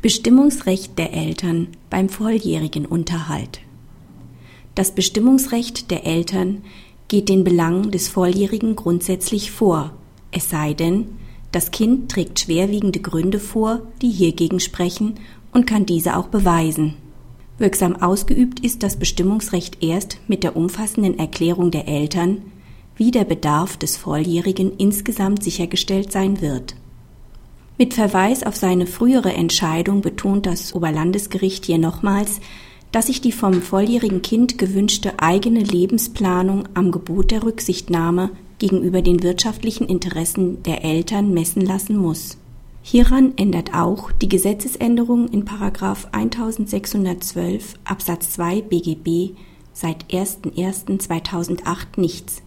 Bestimmungsrecht der Eltern beim volljährigen Unterhalt. Das Bestimmungsrecht der Eltern geht den Belangen des Volljährigen grundsätzlich vor, es sei denn, das Kind trägt schwerwiegende Gründe vor, die hiergegen sprechen und kann diese auch beweisen. Wirksam ausgeübt ist das Bestimmungsrecht erst mit der umfassenden Erklärung der Eltern, wie der Bedarf des Volljährigen insgesamt sichergestellt sein wird. Mit Verweis auf seine frühere Entscheidung betont das Oberlandesgericht hier nochmals, dass sich die vom volljährigen Kind gewünschte eigene Lebensplanung am Gebot der Rücksichtnahme gegenüber den wirtschaftlichen Interessen der Eltern messen lassen muss. Hieran ändert auch die Gesetzesänderung in 1612 Absatz 2 BGB seit 01.01.2008 nichts.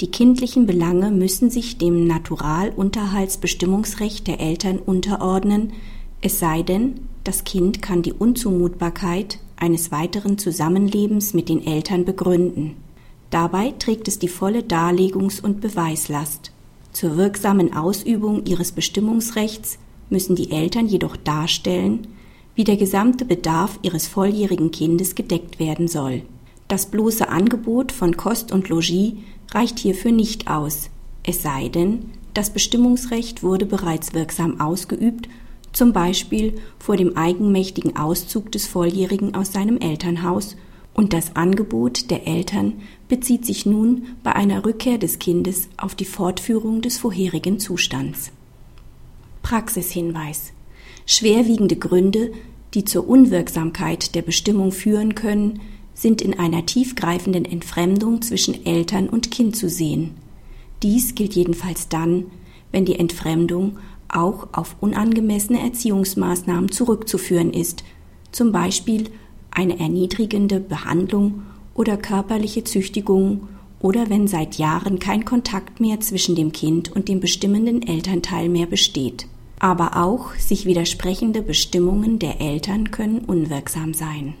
Die kindlichen Belange müssen sich dem Naturalunterhaltsbestimmungsrecht der Eltern unterordnen, es sei denn, das Kind kann die Unzumutbarkeit eines weiteren Zusammenlebens mit den Eltern begründen. Dabei trägt es die volle Darlegungs- und Beweislast. Zur wirksamen Ausübung ihres Bestimmungsrechts müssen die Eltern jedoch darstellen, wie der gesamte Bedarf ihres volljährigen Kindes gedeckt werden soll. Das bloße Angebot von Kost und Logis reicht hierfür nicht aus, es sei denn, das Bestimmungsrecht wurde bereits wirksam ausgeübt, zum Beispiel vor dem eigenmächtigen Auszug des Volljährigen aus seinem Elternhaus, und das Angebot der Eltern bezieht sich nun bei einer Rückkehr des Kindes auf die Fortführung des vorherigen Zustands. Praxishinweis Schwerwiegende Gründe, die zur Unwirksamkeit der Bestimmung führen können, sind in einer tiefgreifenden Entfremdung zwischen Eltern und Kind zu sehen. Dies gilt jedenfalls dann, wenn die Entfremdung auch auf unangemessene Erziehungsmaßnahmen zurückzuführen ist, zum Beispiel eine erniedrigende Behandlung oder körperliche Züchtigung oder wenn seit Jahren kein Kontakt mehr zwischen dem Kind und dem bestimmenden Elternteil mehr besteht. Aber auch sich widersprechende Bestimmungen der Eltern können unwirksam sein.